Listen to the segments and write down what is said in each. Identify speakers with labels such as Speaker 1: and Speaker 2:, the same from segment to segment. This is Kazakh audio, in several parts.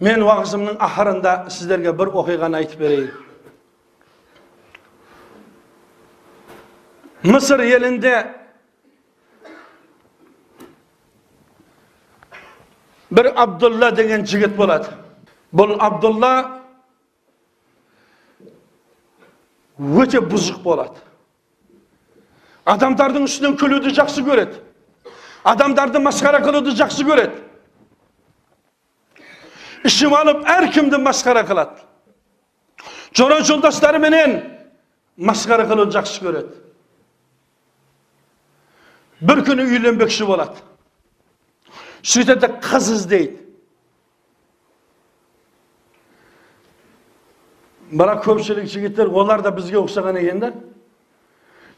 Speaker 1: мен уағызымның ақырында сіздерге бір оқиғаны айтып берейін. Мысыр елінде бір абдулла деген жігіт болады. Бұл абдулла өте бұзық болады. Адамдардың үстінен күлуді жақсы көреді. Адамдарды масқара қылуды жақсы көреді. Ішіп алып әркімді масқара қылады жора жолдастарыменен масқара қылуды жақсы көреді бір күні үйленбекші болады сөйтеді қыз іздейді бірақ көпшілік жігіттер олар да бізге ұқсаған екен да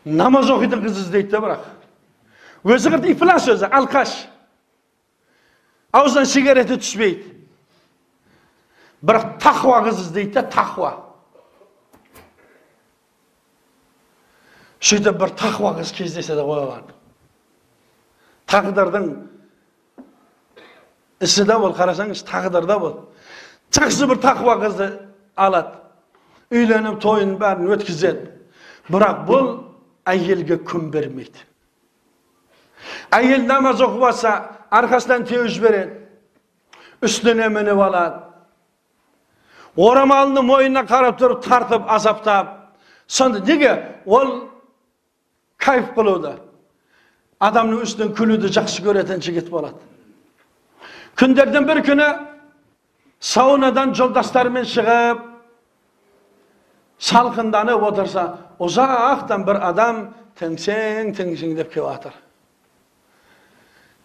Speaker 1: намаз оқитын қыз іздейді да бірақ өзі iflas өзі алқаш аузынан сигарета түспейді бірақ тақуа қыз іздейді да тақуа сөйтіп бір тақуа қыз кездеседі ғой оған тағдырдың ісі да бол қарасаңыз тағдырда бол жақсы бір тақуа қызды алады үйленіп тойын бәрін өткізеді бірақ бұл әйелге күн бермейді әйел намаз оқып алса арқасынан теуіп жібереді үстіне мініп алады орамалын мойнына қарап тұрып тартып азаптап сонда неге ол кайф қылуды адамның үстінен күлуді жақсы көретін жігіт болады күндердің бір күні саунадан жолдастарымен шығып салқынданып отырса ұзақтан бір адам теңсең теңсеңдеп келіп жатыр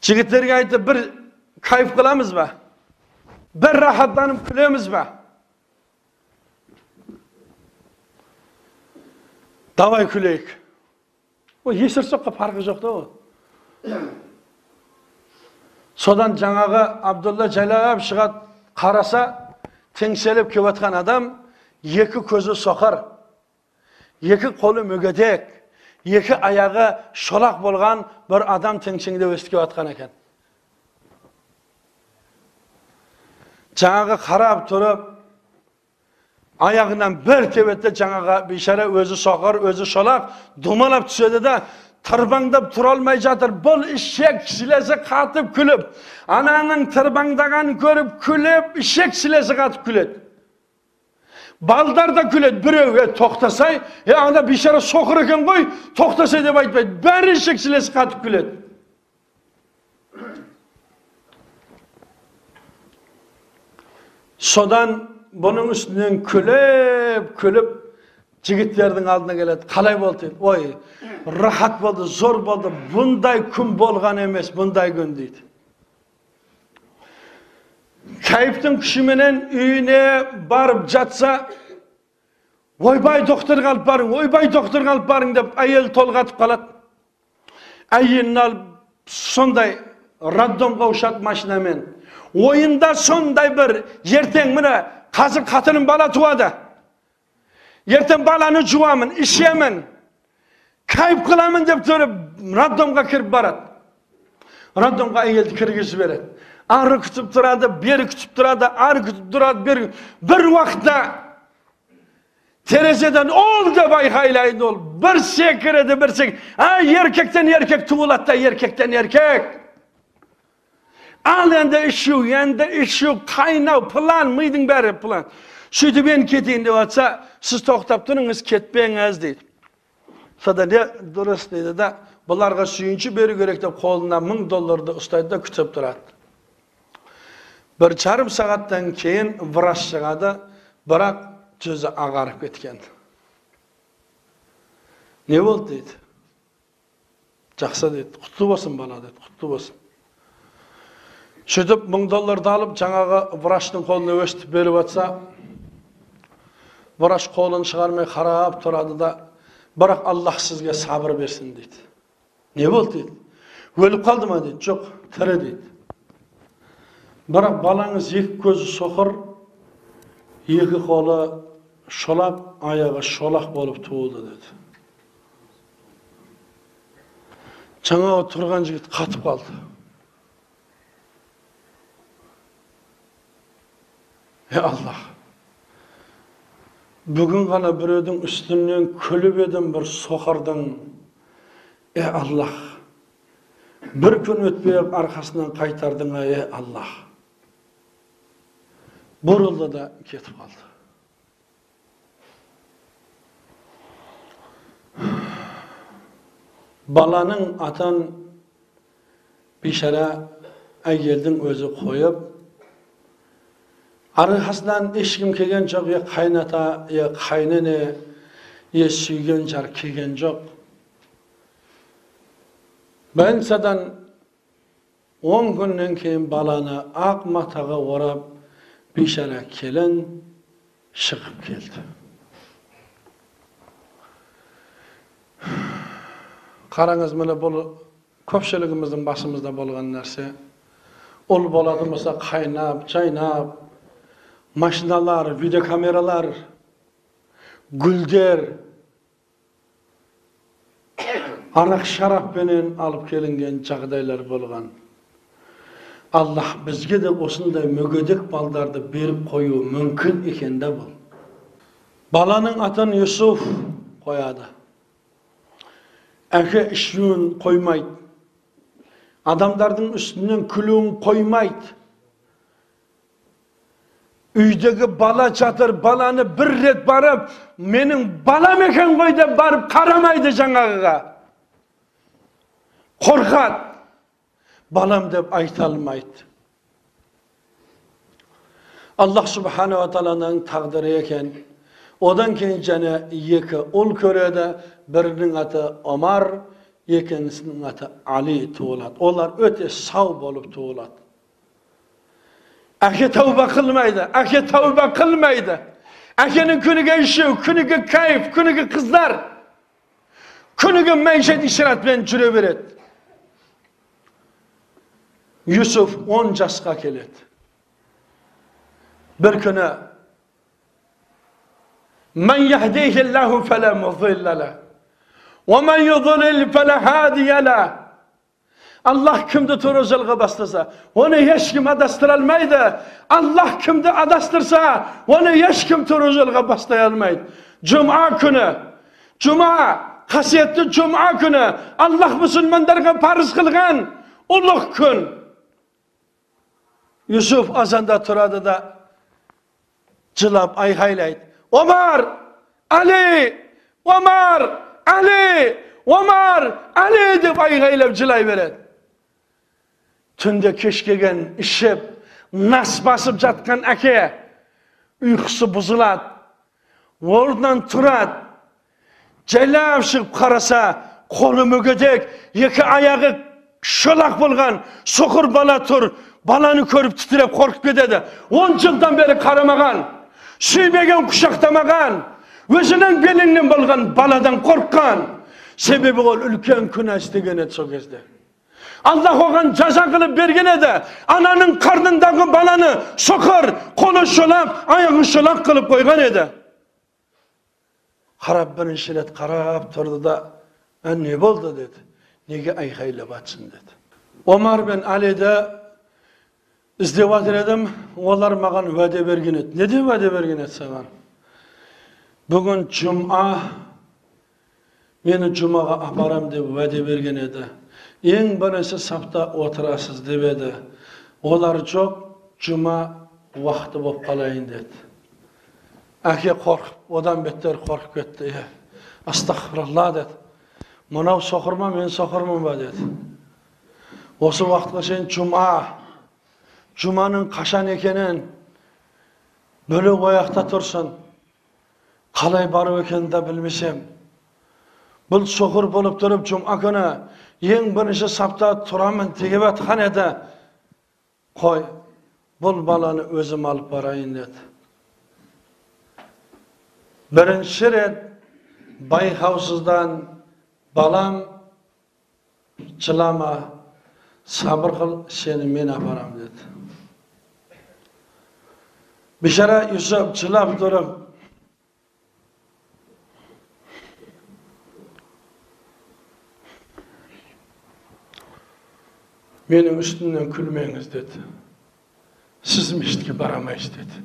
Speaker 1: жігіттерге айтты бір кайф қыламыз ба бір рахаттанып күлеміз ба давай күлейік ол есірсоққа фарқы жоқ та ол содан жаңағы абдулла жайлап шығады қараса теңселіп келіп жатқан адам екі көзі соқыр екі қолы мүгедек екі аяғы шолақ болған бір адам теңсеңдеп өстіп келіп жатқан екен. Жаңағы қарап тұрып аяғынан бір тебеді жаңағы бейшара өзі соқыр өзі шолақ домалап түседі да тырбаңдап тұра алмай жатыр бұл ішек сілесі қатып күліп ананың тырбаңдағанын көріп күліп ішек сілесі қатып күледі балдар да күледі біреу е тоқтасай е ана бейшара соқыр екен ғой тоқтасай деп айтпайды бәрі ішек сілесі қатып күледі содан бұның үстінен күліп күліп жігіттердің алдына келеді қалай болды дейді ой рахат болды зор болды бұндай күн болған емес бұндай күн дейді кайфтың күшіменен үйіне барып жатса ойбай докторға алып барың ойбай докторға алып барың деп әйел толғатып қалады әйелін алып сондай роддомға ұшады машинамен ойында сондай бір ертең міне қазір қатыным бала туады ертең баланы жуамын ішемін кайф қыламын деп тұрып роддомға кіріп барады роддомға әйелді кіргізіп жібереді ары күтіп тұрады бері күтіп тұрады ары күтіп тұрады бері бір уақытта терезеден ол деп айқайлайды ол бір секіреді бір сек а еркектен еркек туылады да еркектен еркек ал енді ішу енді ішу қайнау план мидың бәрі план сөйтіп енді кетейін деп жатса сіз тоқтап тұрыңыз кетпеңіз дейді содан не дұрыс дейді да бұларға сүйінші беру керек деп қолына мың долларды ұстайды да күтіп тұрады бір жарым сағаттан кейін врач шығады бірақ жүзі ағарып кеткен не болды дейді жақсы дейді құтты болсын бала дейді құтты болсын сөйтіп мың долларды алып жаңағы врачтың қолына өстіп беріп жатса врач қолын шығармай қарап тұрады да бірақ аллах сізге сабыр берсін дейді. Не болды дейді? Өліп қалды ма дейді? Жоқ тірі дейді. Бірақ балаңыз екі көзі соқыр екі қолы шолақ аяғы шолақ болып туылды деді жаңағы тұрған жігіт қатып қалды. Allah. Bugün gana bireudin üstünden külüp edin bir sohardın. Ey Allah. Bir gün ötmeyip arkasından kaytardın ey Allah. Buruldu da ketip kaldı. Balanın atan bir şere aygeldin özü koyup arkasından kelgen çok ya kaynata ya kaynene ya suygen jar kelgen çok. Ben sadan 10 günden keyin balana ak mataga orap bir şere kelen çıkıp geldi. Qarаңыз міне бұл көпшілігіміздің басымызда болған нәрсе ұл болады болса қайнап жайнап машиналар видеокамералар гүлдер арақ шараппенен алып келінген жағдайлар болған аллах бізге де осындай мүгедек балдарды беріп қою мүмкін екен да бұл баланың атын юсуф қояды әке ішуін қоймайды адамдардың үстінен күлуін қоймайды үйдегі бала жатыр баланы бір рет барып менің балам екен ғой деп барып қарамайды жаңағыға қорқады балам деп айта алмайды аллах субханала тағаланың тағдыры екен одан кейін және екі ұл көреді бірінің аты омар екіншісінің аты али туылады олар өте сау болып туылады Əşə tövbə qılmaydı, əşə tövbə qılmaydı. Əşənin künüge işi, künüge keyif, künüge kızlar. Künüge meyşet işaret ben cürübür et. Yusuf on casqa keledi. Bir günü Men yehdihillahu fele muzillele. Ve men yudlil fele hadiyele. Kimdi to'g'ri yo'lga boshlasa uni hech kim adastirolmaydi alloh kimni adastirsa uni hech kim to'g'ri yo'lga boshlay olmaydi. Juma kuni juma qasiyatli juma kuni alloh musulmonlarga farz qilgan ulug' kun. Yusuf azonda turadida jilab ayhaylaydi omar ali omar ali omar ali deb ayg'aylab jilayveradi tunda kech kelgan ishib nas bosib yotgan aka uyqusi buziladi o'rnidan turadi jaylab chiqib qarasa qo'li mugidek ikki oyog'i sho'laq bo'lgan so'qir bola tur bolani ko'rib titrab qo'rqib ketadi o'n yildan beri qaramagan suymagan quchoqlamagan o'zining belindən bo'lgan boladan qo'rqqan sebebi u ulkan gunoh istagan edi сол кезде Allah oğan jazo qilib bergan edi ananing qarnidagi bolani so'qir qo'li sho'laq oyog'i sho'laq qilib qo'ygan edi qarab birinchi ret qarab turdi-da ne bo'ldi dedi. Nega ayqaylayapsan dedi. Omar ben alida izdevatir edim ular mаған va'da bergan edi ne deb va'da bergan edi sаған бүгін жұма мені жұмаға апарам деп уәде берген еді ең бірінші сапта отырасыз деп еді олар жоқ жұма уақыты болып қалайын деді әке қорқып одан бетер қорқып кетті е астағфиралла деді мынау соқыр ма мен соқырмын ба деді осы уақытқа шейін жұма жұманың қашан екенін бөлек ояқта тұрсын қалай бару екенін де білмесем бұл соқыр болып тұрып жұма күні ең бірінші сапта тұрамын еді қой бұл баланы өзім алып барайын деді бірінші рет байқаусыздан балам жылама сабыр қыл сені мен апарам деді бишара юсуп жылап тұрып менің үстімнен күлмеңіз деді сіз мешітке бара алмайсыз деді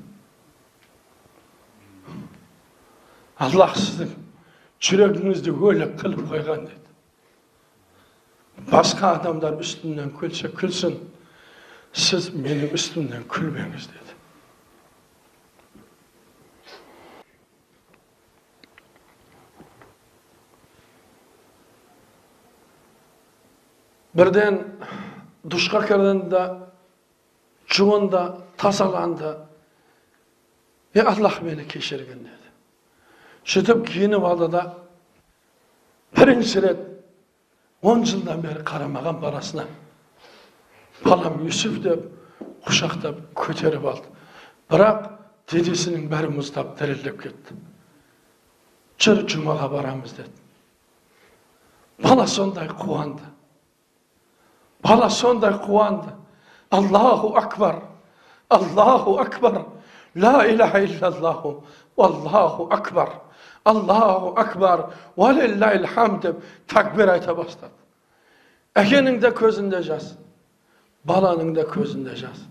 Speaker 1: аллах сіздің жүрегіңізді өлік қылып қойған деді басқа адамдар үстімнен күлсе күлсін сіз менің үстімнен күлмеңіз деді бірден душқа кірдім жуынды тазаланды е аллах мені кешірген деді сөйтіп киініп алды да бірінші рет он жылдан бері қарамаған баласына балам юсуф деп құшақтап көтеріп алды бірақ денесінің бәрі мұздап дірілдеп кетті жүр жұмаға барамыз деді бала сондай қуанды бала сондай қуанды аллаху акбар аллаху акбар ла иляха иллаллаху аллаху акбар аллаху акбар хамд деп такбир айта бастады әкенің де көзінде жас баланың да көзінде жас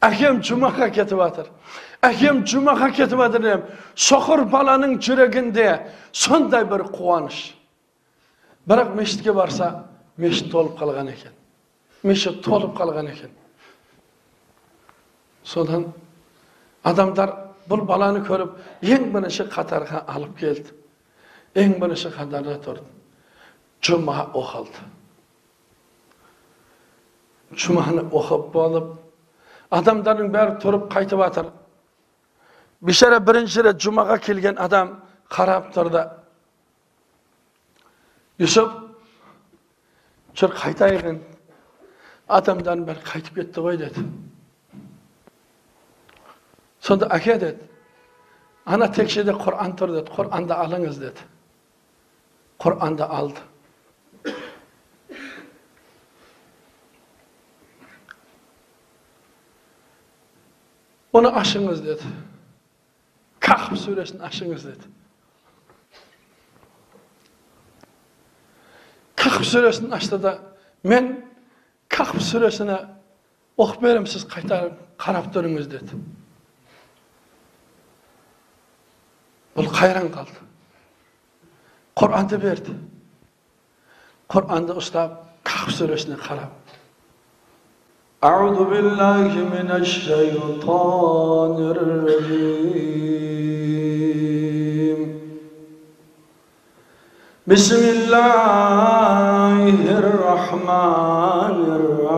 Speaker 1: әкем жұмаға кетіп жатыр әкем жұмаға кетіп жатыр деп соқыр баланың жүрегінде сондай бір қуаныш бірақ мешітке барса мешіт толып қалған екен мешіт толып қалған екен содан адамдар бұл баланы көріп ең бірінші қатарға алып келді ең бірінші қатарда тұрды жұма оқылды жұманы оқып болып адамдардың бәрі тұрып қайтып жатыр бейшара бірінші рет жұмаға келген адам қарап тұрды юсуп жүр қайтайық енді адамдардың бәрі қайтып кетті ғой деді сонда әке деді ана текшеде құран тұр деді құранды алыңыз деді құранды алды оны ашыңыз деді кахф сүресін ашыңыз деді кахф сүресін ашты да мен Kahf suresine oh, oku siz kaytarıp karap durunuz dedi. Bul kayran kaldı. Kur'an'da verdi. Kur'an'da usta Kahf suresine karap. أعوذ بالله من الشيطان الرجيم بسم الله الرحمن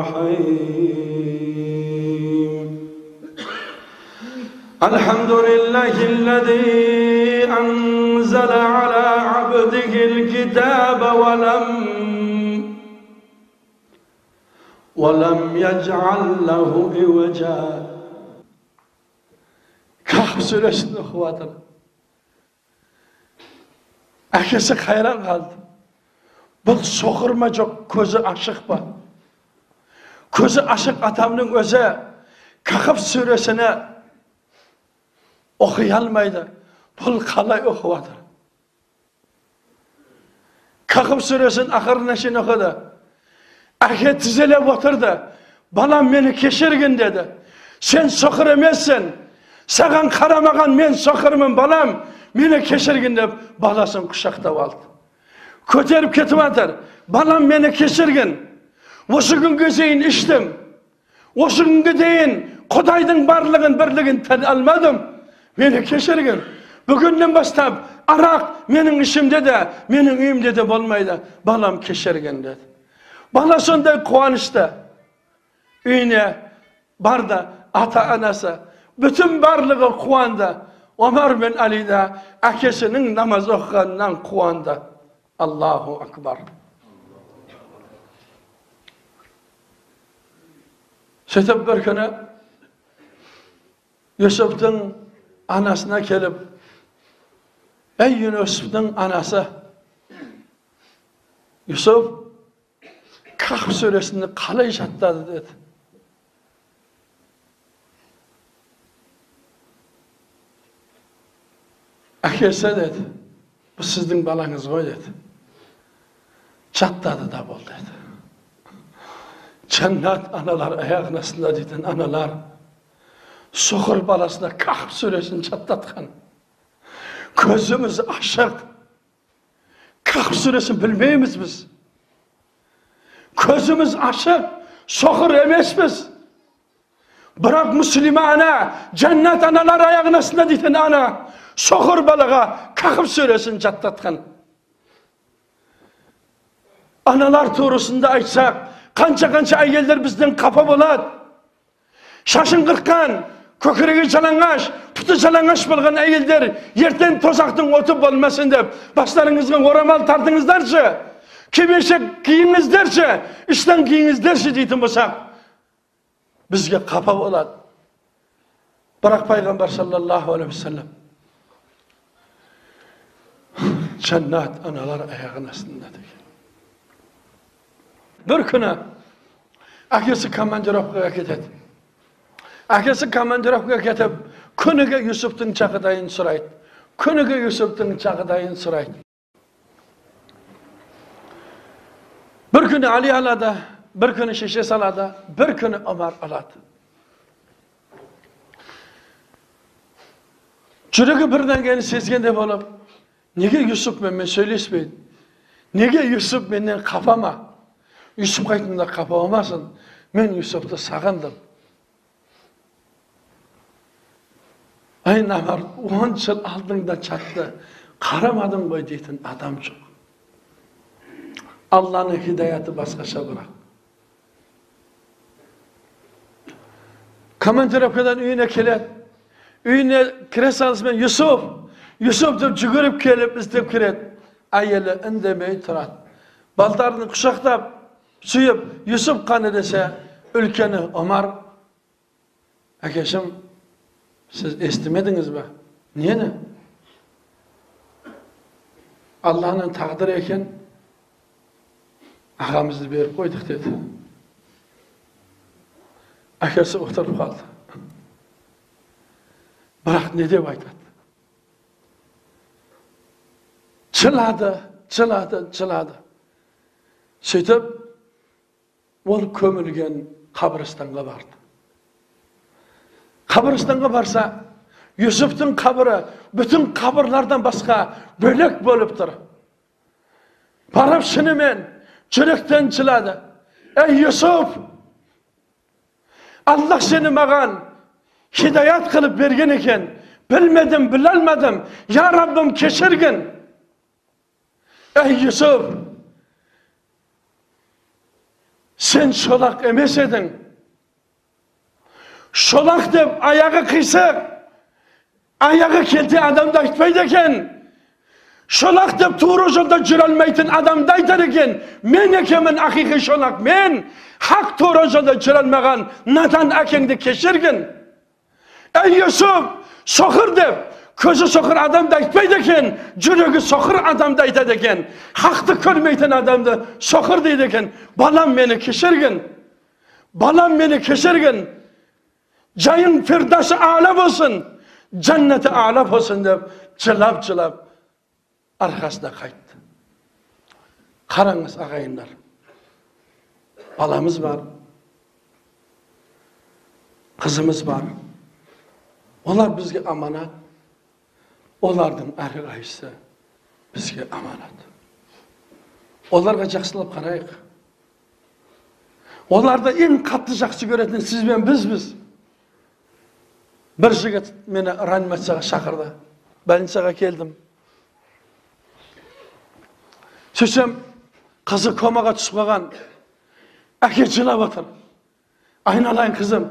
Speaker 1: الرحيم الحمد لله الذي أنزل على عبده الكتاب ولم ولم يجعل له عوجا Kahf suresini okuvadır. Әкесі қайран қалды. Бұл соқыр ма жоқ, көзі ашық па? Көзі ашық адамның өзі Kahf сүресіне оқи алмайды. Бұл қалай оқыватыр? Kahf сүресін ақырына шейін оқыды. Әке тізелеп отырды. Балам мені кешіргін деді. Сен соқыр емессің. Саған қарамаған мен соқырмын балам. Мені кешіргін деп баласын құшақтап алды. Көтеріп кетіп жатыр. Балам мені кешіргін. Осы күнге дейін іштім. Осы күнге дейін Құдайдың барлығын бірлігін тән алмадым. Мені кешіргін. Бүгіннен бастап арақ менің ішімде де, менің үйімде де болмайды. Балам кешіргін деді. Бала сондай қуанышты. Үйіне барды ата анасы. Bütün барлығы қуанды. Bin Ali de әкесінің намаз оқығанынан қуанды. Аллаху акбар. Сөйтіп бір күні Юсуфтың анасына келіп, Ей Юсуфтың анасы, Юсуф Kahf сүресін қалай жаттады деді. әкесі деді бұл сіздің балаңыз ғой деді жаттады да бол деді жәннат аналар аяғының астында дейтін аналар соқыр баласына кахф сүресін жаттатқан Gözümüz aşık. Kahf suresini bilmeyimiz biz. Gözümüz aşık. Sohur emesmiz. Bırak Müslümana, cennet analar ayağın астында дейтін ana, sohur balığa Kahf suresini jattatkan. Analar tuğrusunda aytsak, kança-kança ayeller bizden kafa болады. Шашын қырқан, көкірегі жалаңаш, putu жалаңаш болған әйелдер ертең тозақтың оты болмасын деп бастарыңызға орамал тартыңыздаршы кимешек киіңіздерші іштен киіңіздерші дейтін болсақ бізге қапа болады бірақ пайғамбар саллаллаху алейхи уассалам жәннат аналар аяғының астында деген бір күні әкесі командировкаға кетеді әкесі командировкаға кетіп күніге юсуптың жағдайын сұрайды күніге юсуптың жағдайын сұрайды бір күні али алады бір күні шешесі алады бір күні омар алады жүрегі бір дәңгені сезгендей болып неге юсуп менімен сөйлеспейді неге юсуп менен қапа ма юсуп қайтында қапа болмасын мен юсупты сағындым ай намар он жыл алдыңда жатты қарамадың ғой дейтін адам жоқ алланың хидаяты басқаша бірақ командировкадан үйіне келеді үйіне кіре салысымен юсуф юсуф деп жүгіріп келіп іздеп кіреді әйелі үндемей тұрады балдарын құшақтап сүйіп юсуф қане десе үлкені омар әкешім сіз естімедіңіз ба нені алланың тағдыры екен ағамызды беріп қойдық деді әкесі отырып қалды бірақ не деп айтады жылады жылады жылады сөйтіп ол көмілген қабірстанға барды қабірстанға барса юсуфтың қабірі бүтін қабірлардан басқа бөлек болып тұр барып шынымен жүректен жылады ей юсуф аллах сені маған хидаят қылып берген екен білмедім біле алмадым я раббым кешіргін ей юсуф сен шолақ емес едің шолақ деп аяғы қисық аяғы келте адамды айтпайды екен шолақ деп тура жолда жүре алмайтын адамды айтар екен мен екенмін ақиқи шолақ мен хақ тура жолда жүре алмаған надан әкеңді кешіргін ей юсуф соқыр деп көзі соқыр адамды айтпайды екен жүрегі соқыр адамды айтады екен хақты көрмейтін адамды соқыр дейді екен балам мені кешіргін балам мені кешіргін жайың фирдасы ала болсын жәннаты ала болсын деп жылап жылап арқасына қайтты қараңыз ағайындар баламыз бар қызымыз бар олар бізге аманат олардың әрқайсысы бізге аманат оларға жақсылап қарайық. Оларды ең қатты жақсы көретін сіз бен бізбіз. Бір жігіт мені реанимацияға шақырды. Больницаға келдім. Сөйтсем қызы комаға түсіп қалған. Әке жылап отыр. Айналайын қызым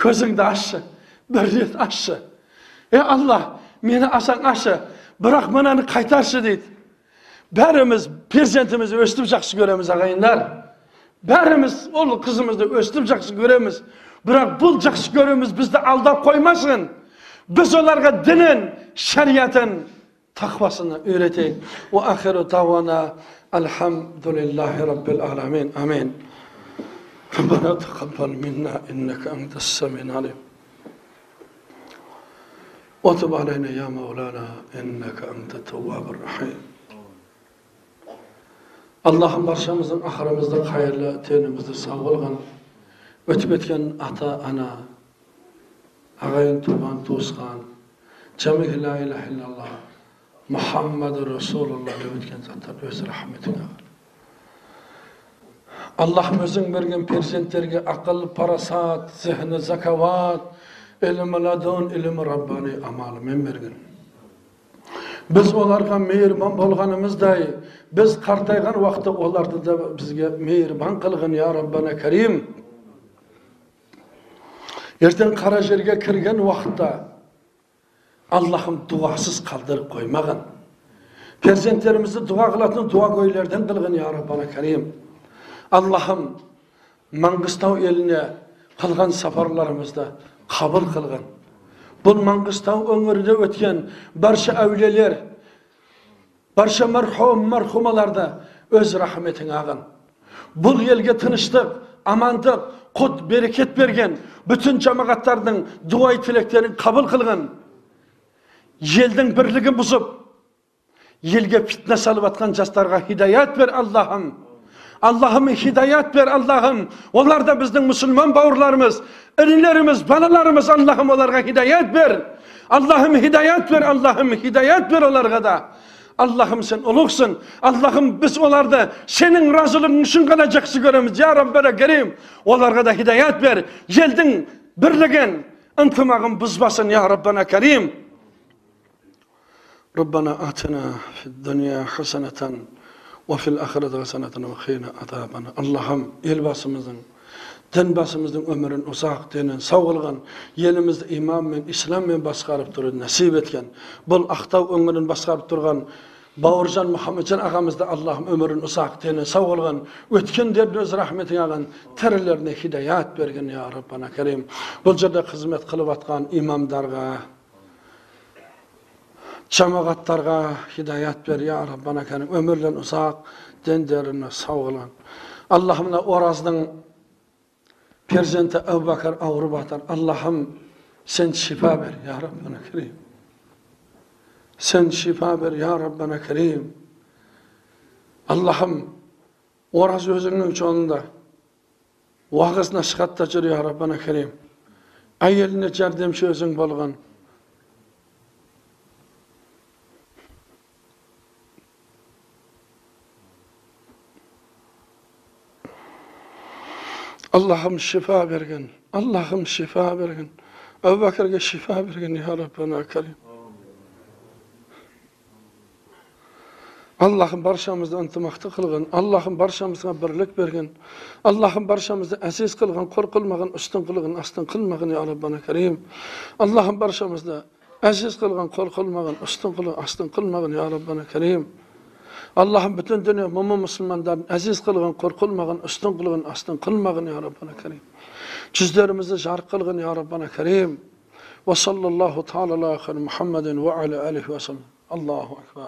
Speaker 1: көзіңді ашшы бір рет ашшы. Е алла мені асаң ашшы бірақ мынаны қайтаршы дейді бәріміз перзентімізді өстіп жақсы көреміз ағайындар бәріміз ол қызымызды өстіп жақсы көреміз бірақ бұл жақсы көреміз бізді алдап қоймасын біз оларға дінін шариатын taqvosini o'rgataylik va axiru davona alhamdulillahi robbil alamin amin ربنا تقبل منا انك انت السميع العليم وتب علينا يا مولانا إنك أنت التواب الرحيم. اللهم برشامزن أخرمزن خير لا تنمزن سأولغن. وتبتكن أتا أنا أغين توبان توسخان. جميع لا إله إلا الله. محمد رسول الله. وتبتكن تنتر أوز رحمتنا. اللهم زنبرغن برزنترغن أقل برسات زهن زكوات ilmi ladun, ilmi Rabbani amalı men bergen. Biz olarga mehriban bolganymyzday, biz kartaygan wagtda olardy da bizge mehriban kılgın ya Rabbana Kerim. Erten kara jerge kirgen wagtda Allah'ım duasız kaldırıp koymagın. Perzentlerimizi dua kılatın dua göylerden kılgın ya Rabbana Kerim. Allah'ım Mangıstav eline kılgan kılgın. Bu Mangıstav öngörüde ötken barşa evliler, barşa merhum merhumalarda öz rahmetin ağın. Bu yelge tınıştık, amandık, kut, bereket bergen, bütün cemaatlarının dua tileklerini kabul kılgın. Yelдің бірлігін бұзып, елге фитне салып жастарға хидаят бер Allah'ım. Allah'ım hidayet ver Allah'ım. Onlar da bizden Müslüman bavurlarımız, inilerimiz, balalarımız Allah'ım onlara hidayet ver. Allah'ım hidayet ver Allah'ım hidayet ver onlara da. Allah'ım sen oluksun. Allah'ım biz onlarda senin razılığın için kadar жақсы көреміз. Ya Раббана Карим, Onlara да hidayet ver. Geldin бірлігін, ынтымағын бұзбасын ya Раббана Карим. Раббана atina аллахым елбасымыздың дін басымыздың өмірін ұзақ денін сау қылған елімізді имаммен исламмен басқарып тұруды нәсіп еткен бұл ақтау өңірін басқарып тұрған бауыржан мұхаммеджан ағамызды аллахым өмірін ұзақ дені сау қылған өткендерді өз рахметіңе алған тірілеріне хидаят берген я раббана кәрим бұл жерде қызмет қылып жатқан имамдарға cemaatlarga hidayet ver ya Rabbana Kerim. Ömürlen uzak, denderine sağılan. Allah'ımla Oraz'ın perzenti Ebu Bakır ağrı. Allah'ım sen şifa ver ya Rabbana Kerim. Sen şifa ver ya Rabbana Kerim. Allah'ım Oraz özünün çoğunda vağız nasihatta jür ya Rabbana Kerim. Ayeline jardamchi özün bolgan. Allah'ım şifa bergen. Allah'ım şifa bergen. Ebu Bakır'a şifa bergen ya Rabbena Kerim. Allah'ım barşamızda intimaktı kılgın. Allah'ım barşamızga birlik bergen. Allah'ım barşamızda aziz kılgın, korkulmagın, üstün kılgın, astın kılmagın ya Rabbena Kerim. Allah'ım barşamızda aziz kılgın, korkulmagın, üstün kılgın, astın kılmagın ya Rabbena Kerim. Allah'ım bütün dünya mumu Müslümanların aziz kılgın, korkulmagın, üstün kılgın, astın kılmagın ya Rabbana Kerim. Cüzlerimizi jark kılgın ya Rabbana Kerim. Ve sallallahu ta'ala ala Muhammedin ve ala alihi ve sellem. Allahu Ekber.